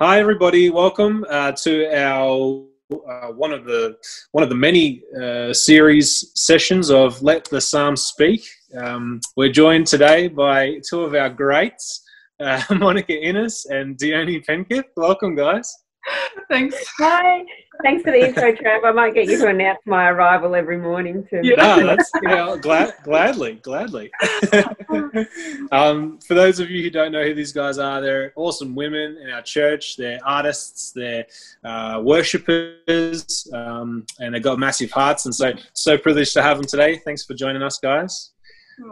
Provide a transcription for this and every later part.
Hi, everybody. Welcome uh, to our uh, one of the one of the many uh, series sessions of Let the Psalms Speak. Um, we're joined today by two of our greats, uh, Monica Innes and Dione Penketh. Welcome, guys. Thanks. Hi. Thanks for the intro, Trav. I might get you to announce my arrival every morning. To yeah, no, that's yeah, glad, gladly, gladly. um, for those of you who don't know who these guys are, they're awesome women in our church. They're artists, they're uh, worshippers, um, and they've got massive hearts. And so, so privileged to have them today. Thanks for joining us, guys.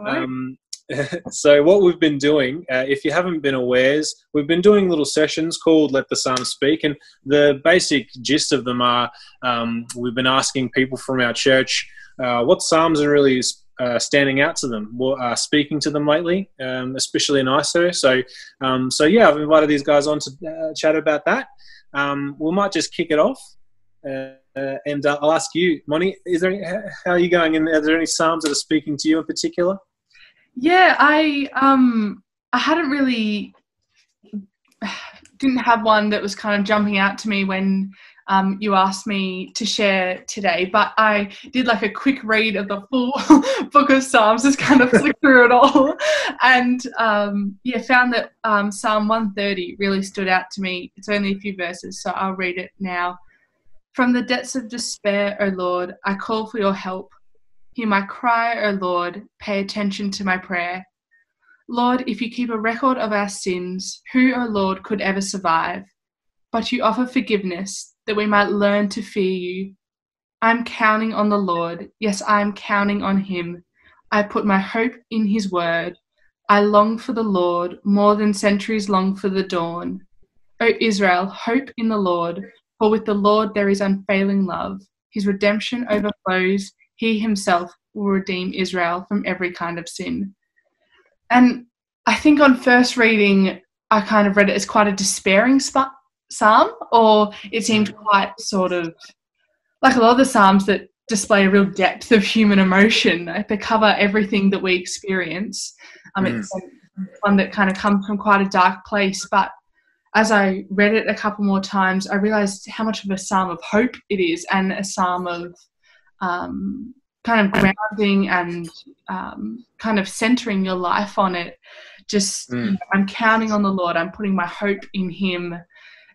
Um, so what we've been doing, uh, if you haven't been awares, we've been doing little sessions called "Let the Psalms Speak," and the basic gist of them are um, we've been asking people from our church uh, what psalms are really uh, standing out to them, are speaking to them lately, um, especially in ISO. So, um, so yeah, I've invited these guys on to uh, chat about that. Um, we might just kick it off. Uh, and uh, I'll ask you, Moni, is there any, how are you going? And are there any psalms that are speaking to you in particular? Yeah, I um I hadn't really didn't have one that was kind of jumping out to me when um, you asked me to share today, but I did like a quick read of the full book of Psalms, just kind of flick through it all, and um, yeah, found that um, Psalm 130 really stood out to me. It's only a few verses, so I'll read it now. From the depths of despair, O Lord, I call for your help. Hear my cry, O Lord, pay attention to my prayer. Lord, if you keep a record of our sins, who, O Lord, could ever survive? But you offer forgiveness that we might learn to fear you. I'm counting on the Lord. Yes, I am counting on him. I put my hope in his word. I long for the Lord more than centuries long for the dawn. O Israel, hope in the Lord, for with the Lord there is unfailing love. His redemption overflows he himself will redeem Israel from every kind of sin. And I think on first reading, I kind of read it as quite a despairing sp- psalm, or it seemed quite sort of like a lot of the psalms that display a real depth of human emotion. They cover everything that we experience. Um, mm. It's one that kind of comes from quite a dark place, but as I read it a couple more times, I realized how much of a psalm of hope it is and a psalm of um, kind of grounding and um, kind of centering your life on it. Just, mm. you know, I'm counting on the Lord. I'm putting my hope in Him.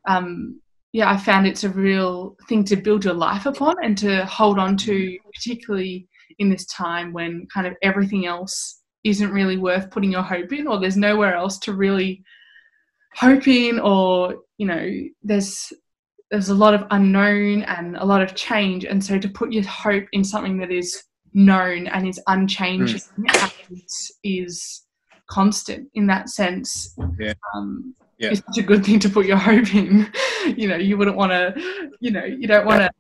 Um, yeah, I found it's a real thing to build your life upon and to hold on to, particularly in this time when kind of everything else isn't really worth putting your hope in, or there's nowhere else to really hope in, or you know, there's there's a lot of unknown and a lot of change and so to put your hope in something that is known and is unchanging mm. and is constant in that sense yeah. Um, yeah. it's such a good thing to put your hope in you know you wouldn't want to you know you don't want to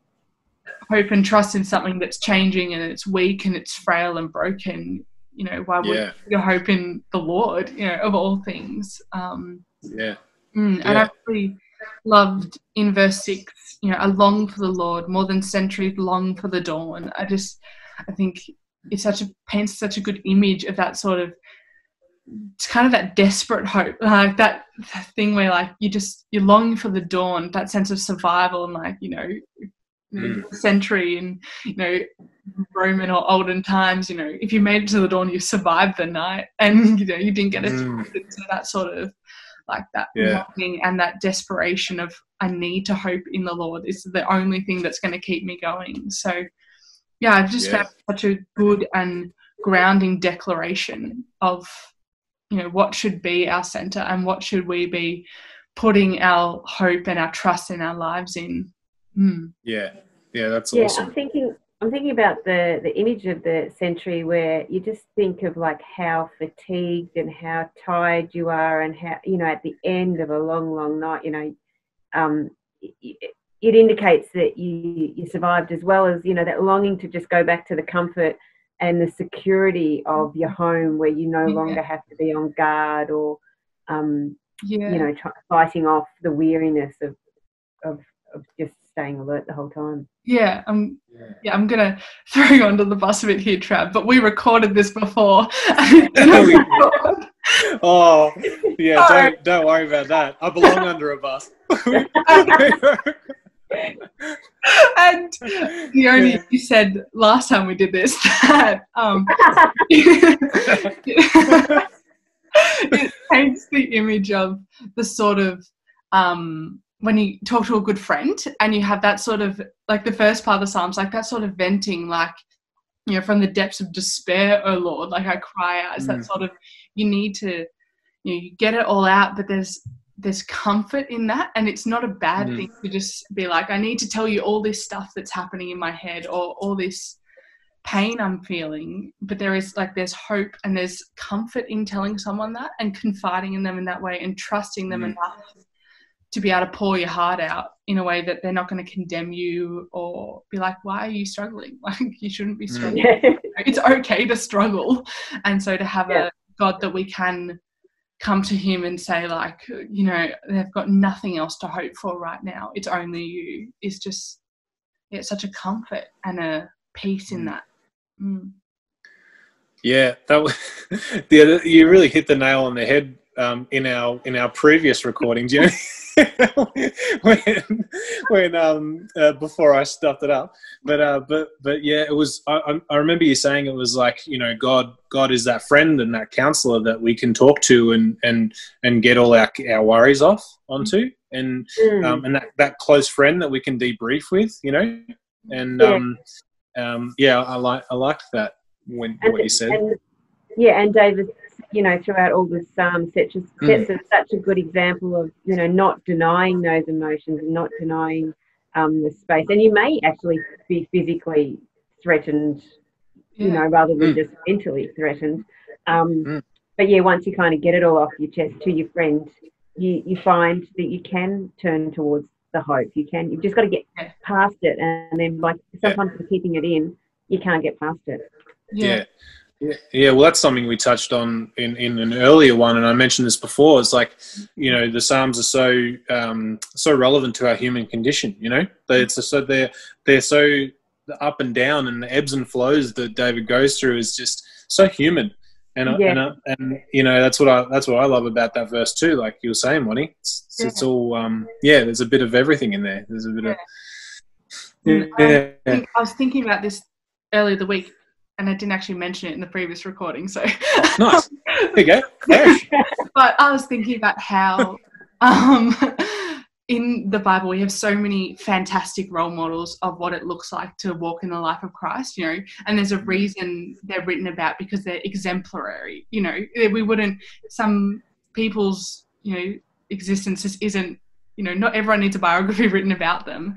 hope and trust in something that's changing and it's weak and it's frail and broken you know why would yeah. you hope in the lord you know of all things um yeah mm, and i really loved in verse six, you know, I long for the Lord more than centuries long for the dawn. I just, I think it's such a paints such a good image of that sort of it's kind of that desperate hope like that, thing where like you just you're longing for the dawn that sense of survival and like you know mm. century and you know roman or olden times you know if you made it to the dawn you survived the night and you know you didn't get it mm. to that sort of like that yeah. longing and that desperation of I need to hope in the Lord is the only thing that's going to keep me going. So, yeah, I've just yeah. found such a good and grounding declaration of, you know, what should be our center and what should we be putting our hope and our trust in our lives in. Mm. Yeah, yeah, that's yeah, awesome. I'm thinking I'm thinking about the the image of the century where you just think of like how fatigued and how tired you are, and how you know at the end of a long, long night, you know, um, it, it indicates that you you survived as well as you know that longing to just go back to the comfort and the security of your home where you no yeah. longer have to be on guard or um, yeah. you know fighting off the weariness of of, of just staying alert the whole time. Yeah, I'm. Yeah. yeah, I'm gonna throw you under the bus a bit here, Trav. But we recorded this before. oh, yeah. Don't don't worry about that. I belong under a bus. and the only you said last time we did this that um, it paints the image of the sort of um, when you talk to a good friend and you have that sort of like the first part of the psalms like that sort of venting like you know from the depths of despair oh lord like i cry out it's Mm. that sort of you need to you know you get it all out but there's there's comfort in that and it's not a bad Mm. thing to just be like i need to tell you all this stuff that's happening in my head or all this pain i'm feeling but there is like there's hope and there's comfort in telling someone that and confiding in them in that way and trusting them Mm. enough to be able to pour your heart out in a way that they're not going to condemn you or be like why are you struggling like you shouldn't be Mm. struggling yeah. it's okay to struggle and so to have Yeah. a god that we can come to him and say like you know they've got nothing else to hope for right now it's only you It's just it's such a comfort and a peace in Mm. that mm. Yeah, that was, other, you really hit the nail on the head um, in our in our previous recordings. You know, when when um, uh, before I stuffed it up, but uh, but but yeah, it was. I, I- remember you saying it was like you know God God is that friend and that counselor that we can talk to and and and get all our our worries off onto and Mm. um, and that, that close friend that we can debrief with, you know, and Yeah. um, um, yeah, I like I liked that when And- what you said. And, yeah, and David, you know, throughout all the Psalms, sets, us- Mm. sets such a good example of, you know, not denying those emotions and not denying um, the space. And you may actually be physically threatened, you Yeah. know, rather than Mm. just mentally threatened. Um, Mm. But yeah, once you kind of get it all off your chest to your friend, you, you find that you can turn towards the hope. You can, you've just got to get past it. And then, like, sometimes for keeping it in, you can't get past it. yeah. yeah yeah well that's something we touched on in, in an earlier one and i mentioned this before. It's like you know the psalms are so um, so relevant to our human condition you know? They, it's so they're they're so up and down and the ebbs and flows that david goes through is just so human. And I- Yeah. and, and you know that's what i that's what i love about that verse too like you were saying Monty. it's, it's, it's all um yeah there's a bit of everything in there. There's a bit of yeah, I yeah. think- I was thinking about this earlier the week, and I didn't actually mention it in the previous recording. So. Nice. There you go. But I was thinking about how um, in the Bible we have so many fantastic role models of what it looks like to walk in the life of Christ, you know, and there's a reason they're written about because they're exemplary. You know, we wouldn't some people's you know existence just isn't you know not everyone needs a biography written about them.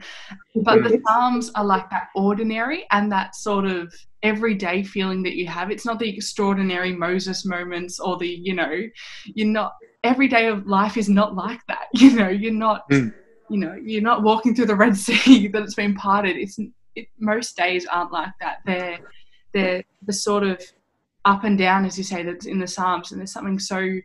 But the psalms are like that ordinary and that sort of everyday feeling that you have. It's not the extraordinary moses moments or the you know you're not every day of life is not like that you know you're not Mm. you know you're not walking through the red sea that it's been parted. It's it, most days aren't like that. They're they're the sort of up and down as you say that's in the psalms and there's something so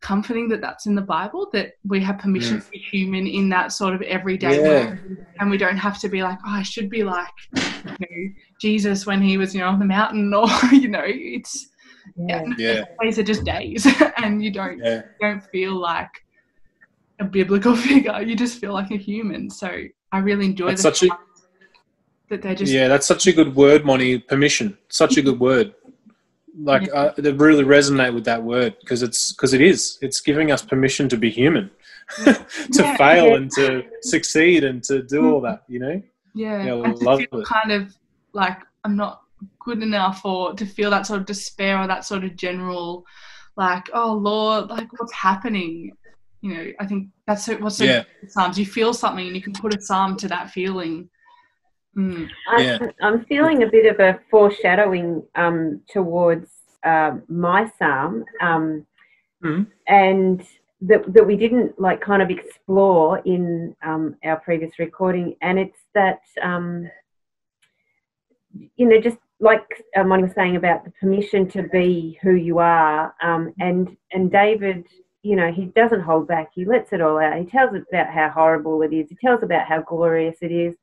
comforting that that's in the bible that we have permission mm. to be human in that sort of everyday Yeah. world and we don't have to be like oh i should be like you know jesus when he was you know on the mountain or you know it's Yeah. yeah days are just days and you don't yeah don't feel like a biblical figure you just feel like a human so i really enjoy That's the such a- that they're just yeah, that's such a good word, Monty. Permission. Such a good word. Like Yeah. I they really resonate with that word because it's because it is. It's giving us permission to be human, to Yeah. fail Yeah. and to succeed and to do all that. You know. yeah, Yeah, to love it. kind of like i'm not good enough or to feel that sort of despair or that sort of general like oh lord like what's happening you know i think that's what's so Yeah. psalms you feel something and you can put a psalm to that feeling Mm. Yeah. I'm, I'm feeling a bit of a foreshadowing um, towards um, my psalm, um, Mhm. and that that we didn't like kind of explore in um, our previous recording, and it's that um, you know just like uh, Monty was saying about the permission to be who you are, um, and and David. You know, he doesn't hold back. He lets it all out. He tells about how horrible it is. He tells about how glorious it is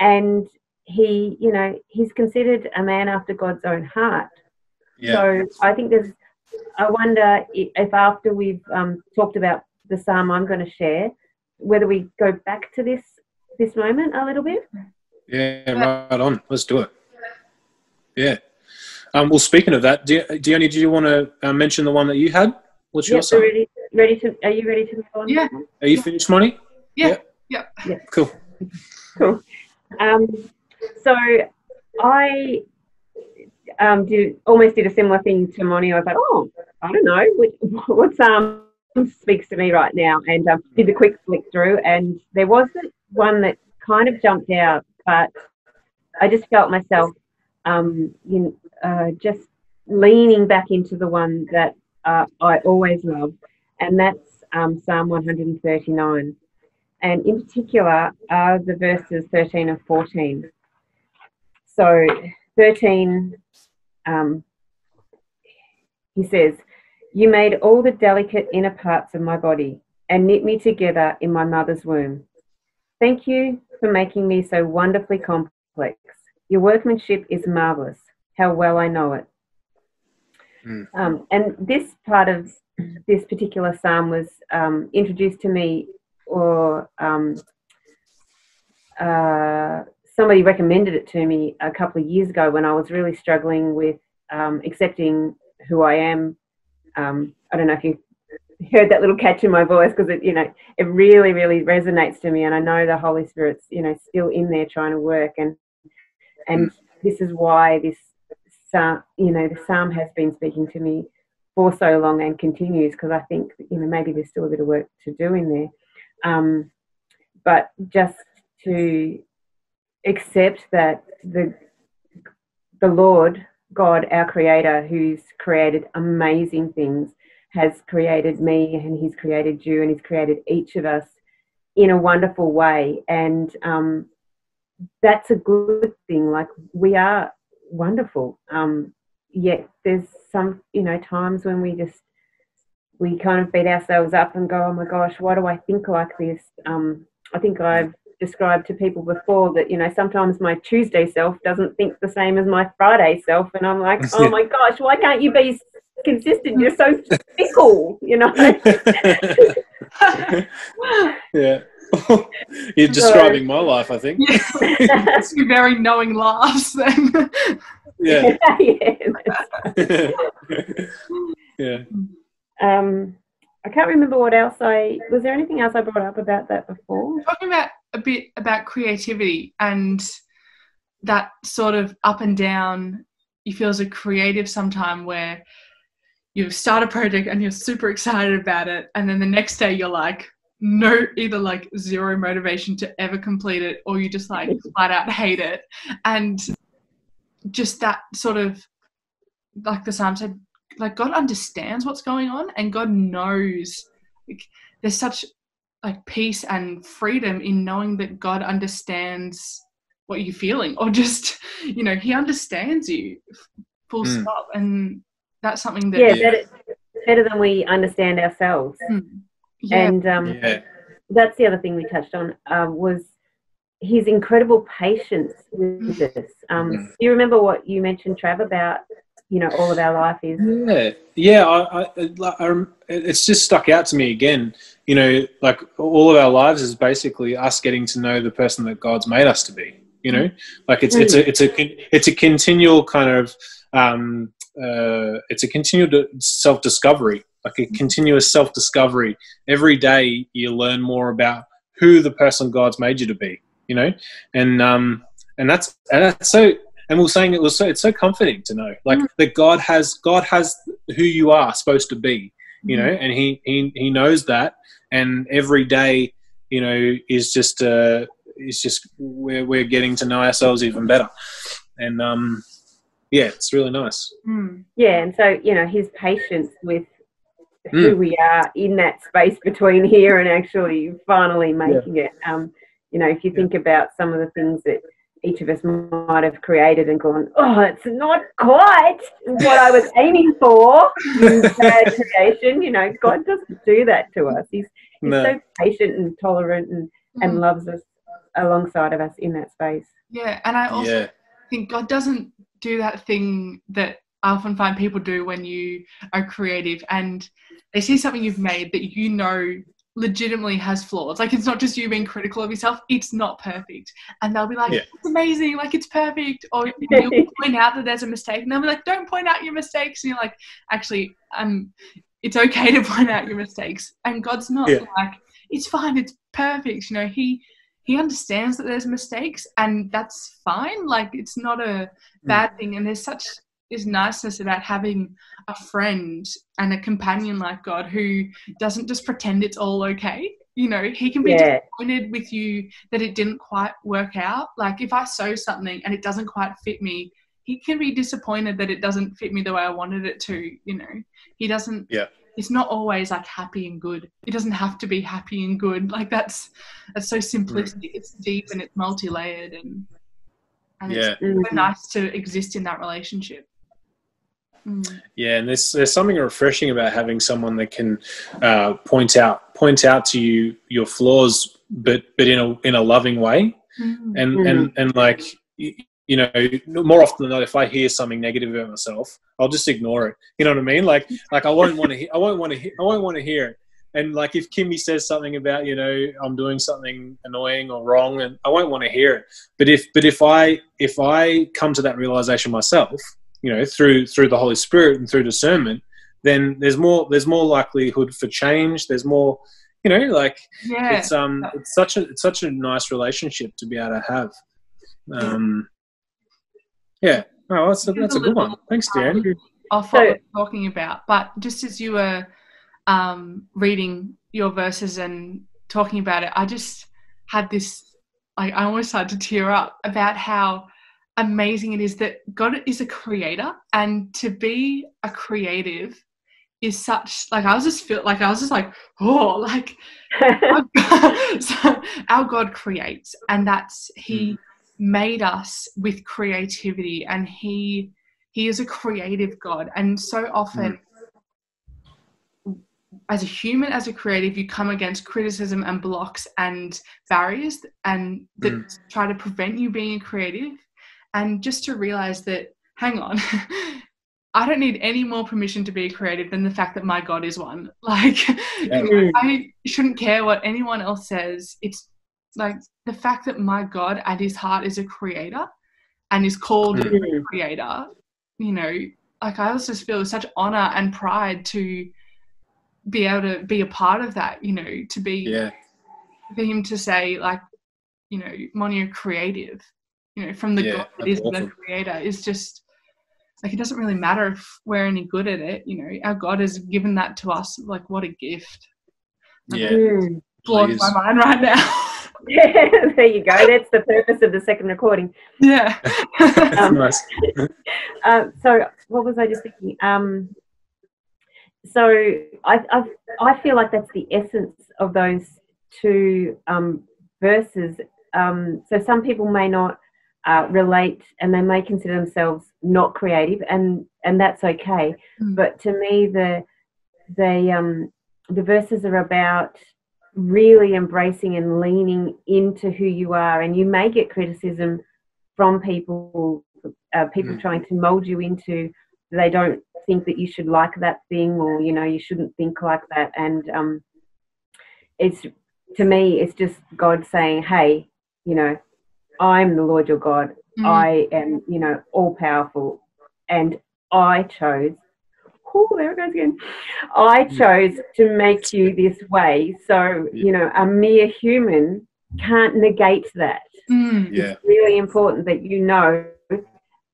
and he you know he's considered a man after god's own heart Yeah. so i think there's I wonder if after we've um, talked about the psalm I'm going to share, whether we go back to this this moment a little bit. Yeah, right on. Let's do it. Yeah. Um, well, speaking of that, do you, Dione, do you want to uh, mention the one that you had? What's your Yep, psalm? ready, ready to? Are you ready to move on? Yeah. Are you finished, Monty? Yeah. Yeah. Yeah. Cool. Cool. Um, so I um, did almost did a similar thing to Moni. I was like, oh, I don't know, which, what psalm speaks to me right now, and um, did a quick flick through, and there wasn't one that kind of jumped out, but I just felt myself, um, know, uh, just leaning back into the one that uh, I always love, and that's um, Psalm 139 and in particular are the verses 13 and 14. So 13, um, he says, You made all the delicate inner parts of my body and knit me together in my mother's womb. Thank you for making me so wonderfully complex. Your workmanship is marvelous. How well I know it. Mm. Um, and this part of this particular psalm was um, introduced to me or um, uh, somebody recommended it to me a couple of years ago when I was really struggling with um, accepting who I am. Um, I don't know if you heard that little catch in my voice because it, you know, it really, really resonates to me, and I know the Holy Spirit's, you know, still in there trying to work, and and this is why this, you know, the psalm has been speaking to me for so long and continues because I think you know maybe there's still a bit of work to do in there um, but just to accept that the the Lord God, our Creator, who's created amazing things, has created me, and He's created you, and He's created each of us in a wonderful way, and um, that's a good thing. Like we are wonderful, um, yet there's some you know times when we just we kind of beat ourselves up and go, oh my gosh, why do I think like this? Um, I think I've described to people before that, you know, sometimes my Tuesday self doesn't think the same as my Friday self. And I'm like, oh my gosh, why can't you be consistent? You're so fickle, you know? yeah. You're describing my life, I think. Yeah. It's very knowing laughs then. Yeah. yeah. yeah. Um, I can't remember what else I was. There anything else I brought up about that before? Talking about a bit about creativity and that sort of up and down you feel as a creative sometime where you start a project and you're super excited about it and then the next day you're like no either like zero motivation to ever complete it or you just like flat out hate it and just that sort of like the psalm said like god understands what's going on and god knows like there's such like peace and freedom in knowing that god understands what you're feeling or just you know he understands you full Mm. stop and that's something that Yeah, Yeah. better, better than we understand ourselves. Mm. yeah And um, Yeah. that's the other thing we touched on um, was his incredible patience with us. Um, Mhm. Do you remember what you mentioned, Trav, about you know all of our life is Yeah, yeah. I, I, I, it's just stuck out to me again. You know, like all of our lives is basically us getting to know the person that God's made us to be. You know, like it's it's a it's a it's a continual kind of um, uh, it's a continual self discovery, like a continuous self discovery. Every day you learn more about who the person God's made you to be. You know, and um, and that's and that's so and we we're saying it was so it's so comforting to know like that god has god has who you are supposed to be you know and he he, he knows that and every day you know is just uh is just we're, we're getting to know ourselves even better and um yeah it's really nice Mm. yeah, and so you know his patience with Mm. who we are in that space between here and actually finally making it. Um, you know, if you Yeah. think about some of the things that each of us might have created and gone, oh, it's not quite what I was aiming for in bad creation. You know, God doesn't do that to us. He's, he's No. so patient and tolerant and, and Mm. loves us alongside of us in that space. yeah and i also yeah think god doesn't do that thing that I often find people do when you are creative and they see something you've made that you know legitimately has flaws. Like it's not just you being critical of yourself, it's not perfect. And they'll be like, Yeah. it's amazing, like it's perfect. Or you'll point out that there's a mistake and they'll be like, don't point out your mistakes. And you're like, actually, um, it's okay to point out your mistakes. And God's not Yeah. like, it's fine, it's perfect. You know, He He understands that there's mistakes and that's fine. Like it's not a bad thing. And there's such this niceness about having a friend and a companion like God who doesn't just pretend it's all okay. You know, he can be Yeah. disappointed with you that it didn't quite work out. Like if I sew something and it doesn't quite fit me, he can be disappointed that it doesn't fit me the way I wanted it to. You know, he doesn't. Yeah. It's not always like happy and good. It doesn't have to be happy and good. Like that's that's so simplistic. Mm. It's deep and it's multi-layered and and Yeah. it's so mm-hmm. nice to exist in that relationship. Mm. Yeah, and there's there's something refreshing about having someone that can uh, point out point out to you your flaws, but but in a in a loving way, Mm. and and and like you know more often than not, if I hear something negative about myself, I'll just ignore it. You know what I mean? Like like I won't want to hear I won't want to hear I won't want to hear it. And like if Kimmy says something about you know I'm doing something annoying or wrong, and I won't want to hear it. But if but if I if I come to that realization myself, you know through through the Holy Spirit and through discernment, then there's more there's more likelihood for change. There's more you know like Yeah. it's um it's such a it's such a nice relationship to be able to have. Um, yeah. Oh, that's a, that's a good one. Thanks, Dan. off So- what we're talking about. But just as you were um, reading your verses and talking about it, I just had this, like, I almost started to tear up about how amazing it is that God is a creator and to be a creative is such like I was just feel like I was just like oh like so our God creates, and that's He made us with creativity, and He He is a creative God, and so often. As a human, as a creative, you come against criticism and blocks and barriers, and that Mm. try to prevent you being creative. And just to realize that, hang on, I don't need any more permission to be creative than the fact that my God is one. Like, Yeah. Mm. I shouldn't care what anyone else says. It's like the fact that my God at his heart is a creator and is called Mm. a creator, you know, like I also feel such honor and pride to be able to be a part of that, you know, to be Yeah. for him to say, like, you know, Moni, you're creative, you know, from the Yeah, God that's is the creator is just like it doesn't really matter if we're any good at it, you know, our God has given that to us. Like, what a gift. Yeah. Mm. Blows my mind right now. Yeah, there you go. That's the purpose of the second recording. yeah. Um, nice. Um, so what was I just thinking? Um, so I, I I feel like that's the essence of those two um, verses. Um, so some people may not uh, relate, and they may consider themselves not creative, and and that's okay. Mm. But to me, the the um, the verses are about really embracing and leaning into who you are, and you may get criticism from people uh, people Mm. trying to mold you into they don't think that you should like that thing or you know you shouldn't think like that and um, it's to me it's just god saying hey you know i'm the lord your god Mm. i am you know all powerful and i chose oh there it goes again i chose to make you this way so you know a mere human can't negate that Mm. Yeah. it's really important that you know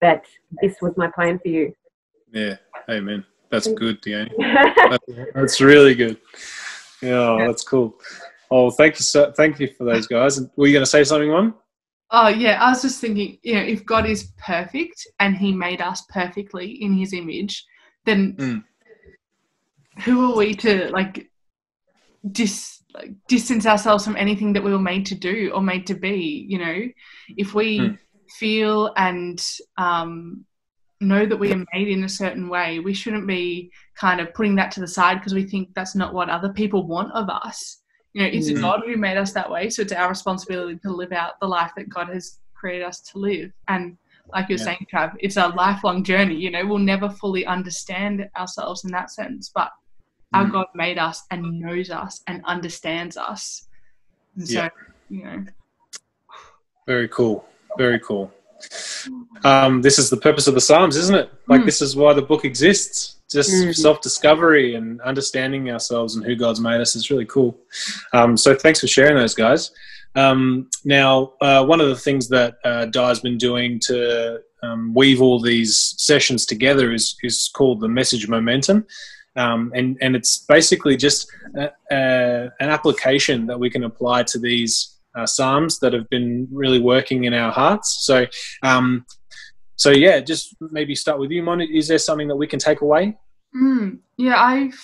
that this was my plan for you. Yeah. Amen. That's good, Deanne. That's, that's really good. Yeah, that's cool. Oh, thank you so thank you for those guys. Were you going to say something, one? Oh yeah, I was just thinking, you know, if God is perfect and He made us perfectly in His image, then Mm. who are we to like dis like distance ourselves from anything that we were made to do or made to be? You know, if we Mm. feel and um, know that we are made in a certain way, we shouldn't be kind of putting that to the side because we think that's not what other people want of us. You know, it's Mm. God who made us that way, so it's our responsibility to live out the life that God has created us to live. And like you're Yeah. saying, Trav, it's a lifelong journey. You know, we'll never fully understand ourselves in that sense, but our Mm. God made us and knows us and understands us. And so, Yeah. you know, Very cool. Very cool. Um, this is the purpose of the Psalms, isn't it? Like Mm. this is why the book exists. Just Mm. self-discovery and understanding ourselves and who God's made us is really cool. Um, so thanks for sharing those, guys. Um, now, uh, one of the things that uh, Di's been doing to um, weave all these sessions together is is called the message momentum, um, and and it's basically just a, a, an application that we can apply to these uh, psalms that have been really working in our hearts. So, um, so yeah, just maybe start with you, Mon. Is there something that we can take away? Mm, yeah, I've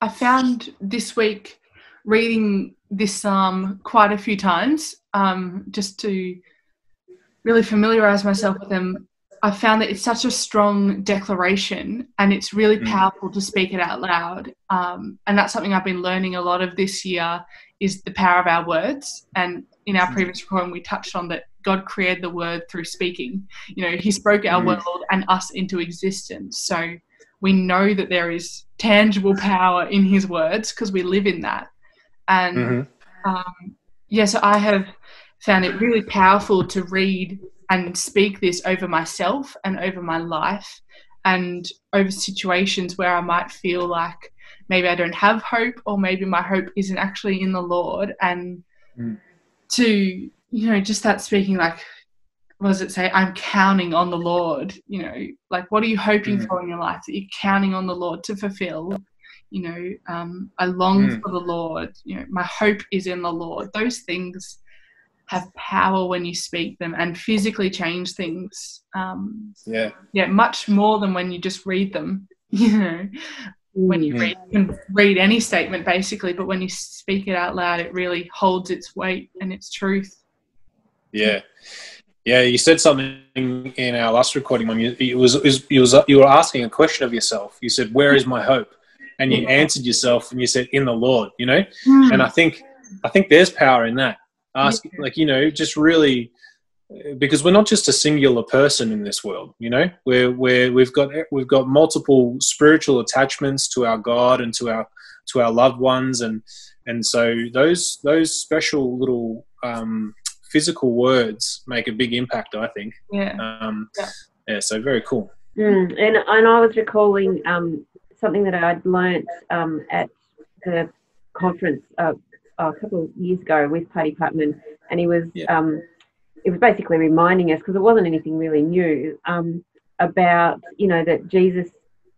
I found this week reading this psalm quite a few times, um, just to really familiarize myself with them. I found that it's such a strong declaration, and it's really Mm. powerful to speak it out loud. Um, and that's something I've been learning a lot of this year is the power of our words. And in our Mm. previous recording, we touched on that God created the word through speaking. You know, He spoke our Mm. world and us into existence. So we know that there is tangible power in his words because we live in that. And Mhm. um, yeah, so I have found it really powerful to read and speak this over myself and over my life and over situations where I might feel like maybe I don't have hope or maybe my hope isn't actually in the Lord. And Mm. to, you know, just that speaking like, what does it say? I'm counting on the Lord. You know, like what are you hoping Mm. for in your life that you're counting on the Lord to fulfill? You know, um, I long Mm. for the Lord. You know, my hope is in the Lord. Those things have power when you speak them and physically change things. Um, Yeah. yeah, much more than when you just read them. You know, when you Mm. read you can read any statement basically, but when you speak it out loud, it really holds its weight and its truth. Yeah, yeah. You said something in our last recording when you it was, it was you were asking a question of yourself. You said, "Where is my hope?" And you answered yourself, and you said, "In the Lord." You know, and I think I think there's power in that. Ask Yeah. like you know, just really because we're not just a singular person in this world. You know, we're we're we've got we've got multiple spiritual attachments to our God and to our to our loved ones, and and so those those special little um, physical words make a big impact. I think. yeah. Um, Yeah. yeah. So very cool. Mm, and and I was recalling um, something that I'd learnt um, at the conference uh, a couple of years ago with Paddy Putman, and he was Yeah. It was basically reminding us because it wasn't anything really new um, about you know that Jesus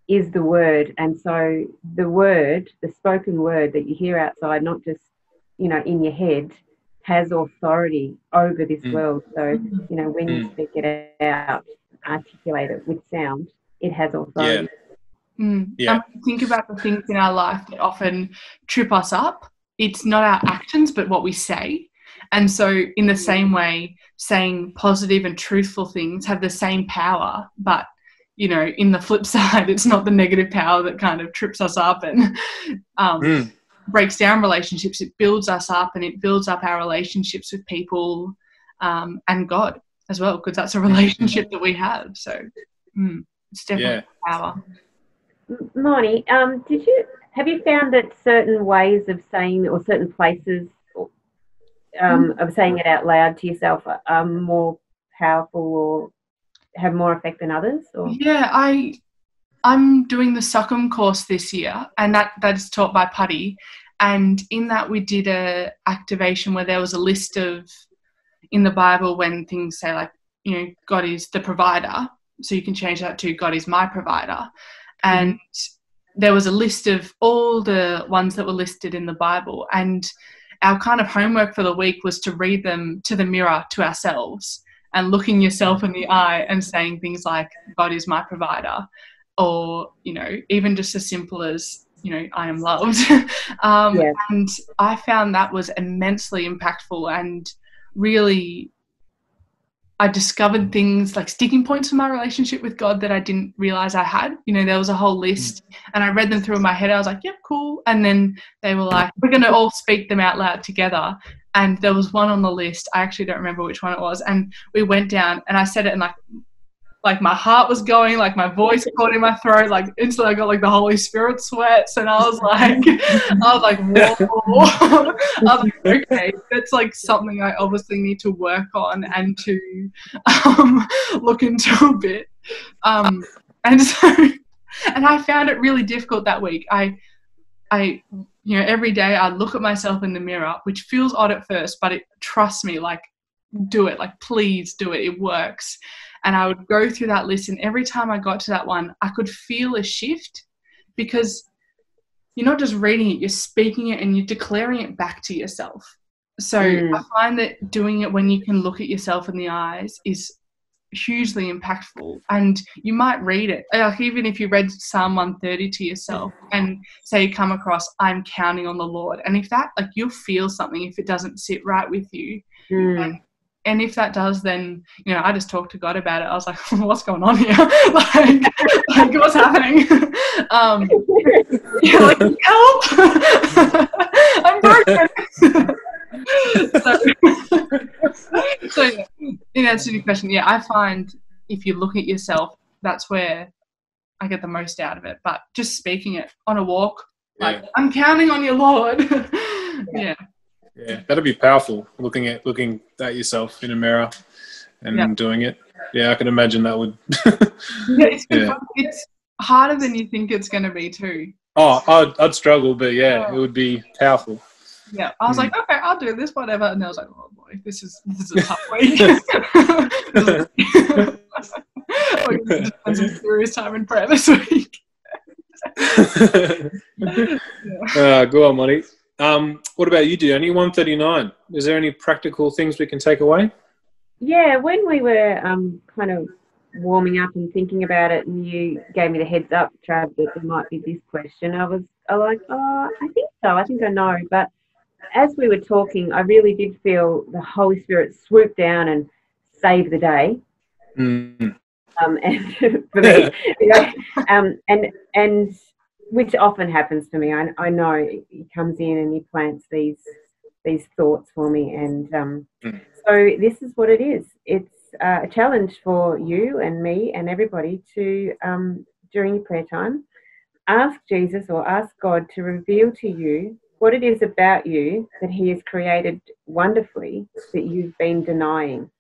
is the Word, and so the Word, the spoken Word that you hear outside, not just you know in your head, has authority over this Mm. world. So Mhm. you know when you Mm. speak it out, articulate it with sound, it has authority. Mm. Yeah. And when we think about the things in our life that often trip us up. It's not our actions, but what we say. And so, in the same way, saying positive and truthful things have the same power, but you know, in the flip side, it's not the negative power that kind of trips us up and um, Mm. breaks down relationships. It builds us up and it builds up our relationships with people um, and God as well, because that's a relationship that we have. So, mm, it's definitely Yeah. power. M- Moni, um, did you have you found that certain ways of saying or certain places um, mm. of saying it out loud to yourself are, are more powerful or have more effect than others? Or Yeah, I I'm doing the Succum course this year, and that that is taught by Putty. And in that, we did a activation where there was a list of in the Bible when things say like you know God is the provider, so you can change that to God is my provider, mm. and there was a list of all the ones that were listed in the Bible, and our kind of homework for the week was to read them to the mirror to ourselves and looking yourself in the eye and saying things like god is my provider or you know even just as simple as you know i am loved um, Yeah. and i found that was immensely impactful and really i discovered things like sticking points in my relationship with god that i didn't realize i had you know there was a whole hmm. list and i read them through in my head i was like yep cool and then they were like we're going to all speak them out loud together and there was one on the list. I actually don't remember which one it was. And we went down, and I said it in like like my heart was going, like my voice caught in my throat, like instantly I got like the Holy Spirit sweats, and I was like, I was like, whoa, I was like, okay, that's like something I obviously need to work on and to um, look into a bit, um, and so, and I found it really difficult that week. I, I, you know, every day I look at myself in the mirror, which feels odd at first, but it trust me, like do it, like please do it, it works and I would go through that list. And every time I got to that one, I could feel a shift because you're not just reading it, you're speaking it and you're declaring it back to yourself. So mm. I find that doing it when you can look at yourself in the eyes is hugely impactful and you might read it like even if you read psalm 130 to yourself and say you come across i'm counting on the lord and if that like you'll feel something if it doesn't sit right with you mm and if that does, then you know, I just talked to God about it. I was like, "What's going on here? like, like, what's happening? um, yeah, like, help! I'm broken." so, so, in answer to your question, yeah, I find if you look at yourself, that's where I get the most out of it. But just speaking it on a walk, like yeah. I'm counting on you, Lord. yeah. yeah. Yeah, that'd be powerful. Looking at looking at yourself in a mirror and yeah. doing it. Yeah, I can imagine that would. yeah, it's, yeah. it's harder than you think it's going to be too. Oh, I'd, I'd struggle, but yeah, it would be powerful. Yeah, I was mm. like, okay, I'll do this, whatever. And I was like, oh boy, this is this is a tough week. We're going to spend some serious time in prayer this week. yeah. uh, go on, Monty. Um, what about you, Diony? 139. Is there any practical things we can take away? Yeah, when we were um, kind of warming up and thinking about it, and you gave me the heads up, Trav, that there might be this question, I was I like, oh, I think so. I think I know. But as we were talking, I really did feel the Holy Spirit swoop down and save the day. Mm. Um, and for me, you know, um, and and which often happens to me. I, I know he comes in and he plants these these thoughts for me, and um, mm. so this is what it is. It's uh, a challenge for you and me and everybody to um, during your prayer time ask Jesus or ask God to reveal to you what it is about you that He has created wonderfully that you've been denying.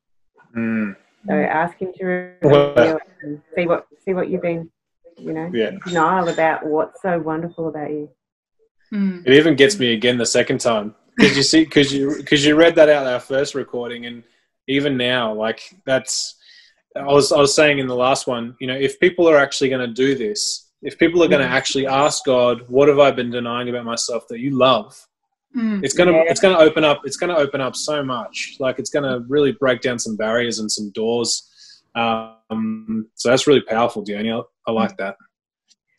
Mm. So ask Him to reveal and see what see what you've been you know, yeah. denial about what's so wonderful about you. Mm. It even gets me again the second time because you see, because you because you read that out our first recording, and even now, like that's I was I was saying in the last one, you know, if people are actually going to do this, if people are going to actually ask God, what have I been denying about myself that you love? Mm. It's gonna yeah. it's gonna open up it's gonna open up so much. Like it's gonna really break down some barriers and some doors. Um, so that's really powerful, Danielle. I like that.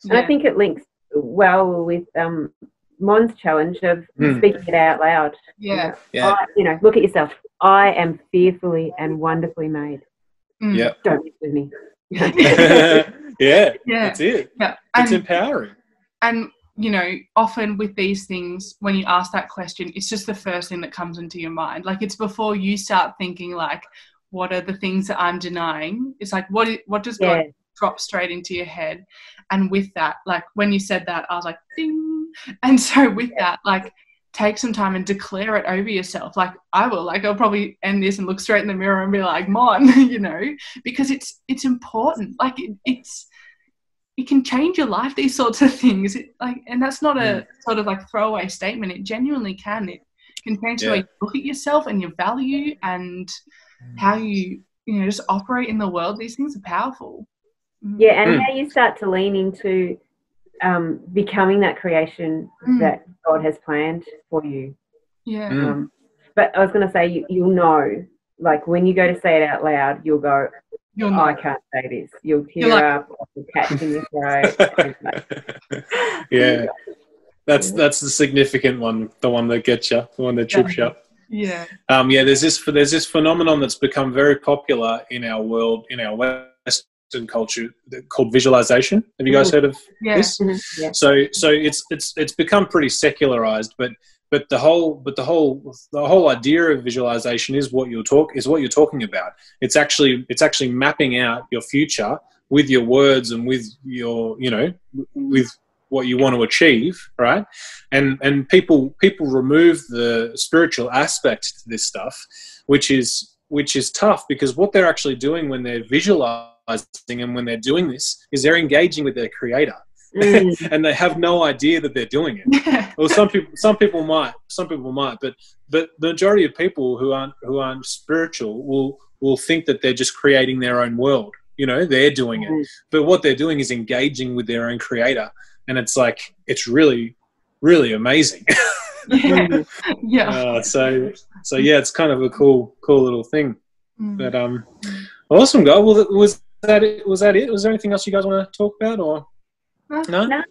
And I think it links well with um, Mon's challenge of mm. speaking it out loud. Yeah. yeah. I, you know, look at yourself. I am fearfully and wonderfully made. Mm. Yeah. Don't mess with me. yeah. Yeah. That's it. Yeah. It's and, empowering. And you know, often with these things, when you ask that question, it's just the first thing that comes into your mind. Like it's before you start thinking like, what are the things that I'm denying? It's like, what what does God yeah drop straight into your head. And with that, like when you said that, I was like, ding. And so with that, like take some time and declare it over yourself. Like I will, like I'll probably end this and look straight in the mirror and be like, Mon, you know, because it's it's important. Like it, it's it can change your life. These sorts of things, it, like, and that's not a mm. sort of like throwaway statement. It genuinely can. It can change yeah. the way you look at yourself and your value and how you you know just operate in the world. These things are powerful. Mm-hmm. Yeah, and mm. how you start to lean into um, becoming that creation mm. that God has planned for you. Yeah. Mm. Um, but I was going to say, you, you'll know, like when you go to say it out loud, you'll go, You'll oh, I can't say this. You'll tear like, up, you'll catch in your throat. yeah. That's that's the significant one, the one that gets you, the one that trips you up. Yeah. Um, yeah. There's this there's this phenomenon that's become very popular in our world, in our West culture called visualization. Have you guys mm-hmm. heard of yeah. this? Mm-hmm. Yeah. So so it's it's it's become pretty secularized, but but the whole but the whole the whole idea of visualization is what you're talk is what you're talking about it's actually it's actually mapping out your future with your words and with your you know with what you want to achieve right and and people people remove the spiritual aspect to this stuff which is which is tough because what they're actually doing when they're visualizing and when they're doing this is they're engaging with their creator mm. and they have no idea that they're doing it. well, some people, some people might, some people might, but but the majority of people who aren't who aren't spiritual will will think that they're just creating their own world. You know, they're doing it, mm. but what they're doing is engaging with their own creator, and it's like it's really, really amazing. yeah. yeah. Uh, so so yeah, it's kind of a cool cool little thing. Mm. But um, awesome, guy. Well, was that it? Was that it? Was there anything else you guys want to talk about, or no? no?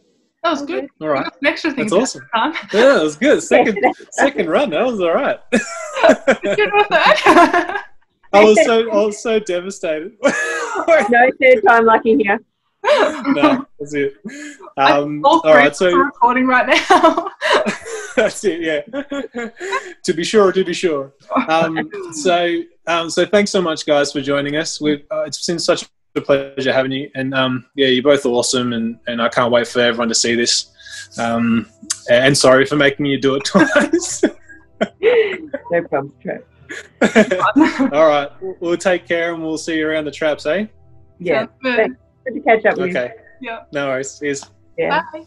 That was good. All right. Extra things. That's awesome. Yeah, that was good. Second second run. That was all right. good with that. I was so I was so devastated. no third time lucky here. no, that's it. Um, all right, so recording right now. that's it. Yeah. to be sure, to be sure. Um, so, um, so thanks so much, guys, for joining us. We've uh, it's been such a pleasure having you. And um, yeah, you're both awesome, and, and I can't wait for everyone to see this. Um, and sorry for making you do it twice. no problem, Trev. All right, we'll take care, and we'll see you around the traps, eh? Yeah. Good. Good to catch up with okay. you. Yeah. No worries. Cheers. Yeah. Bye.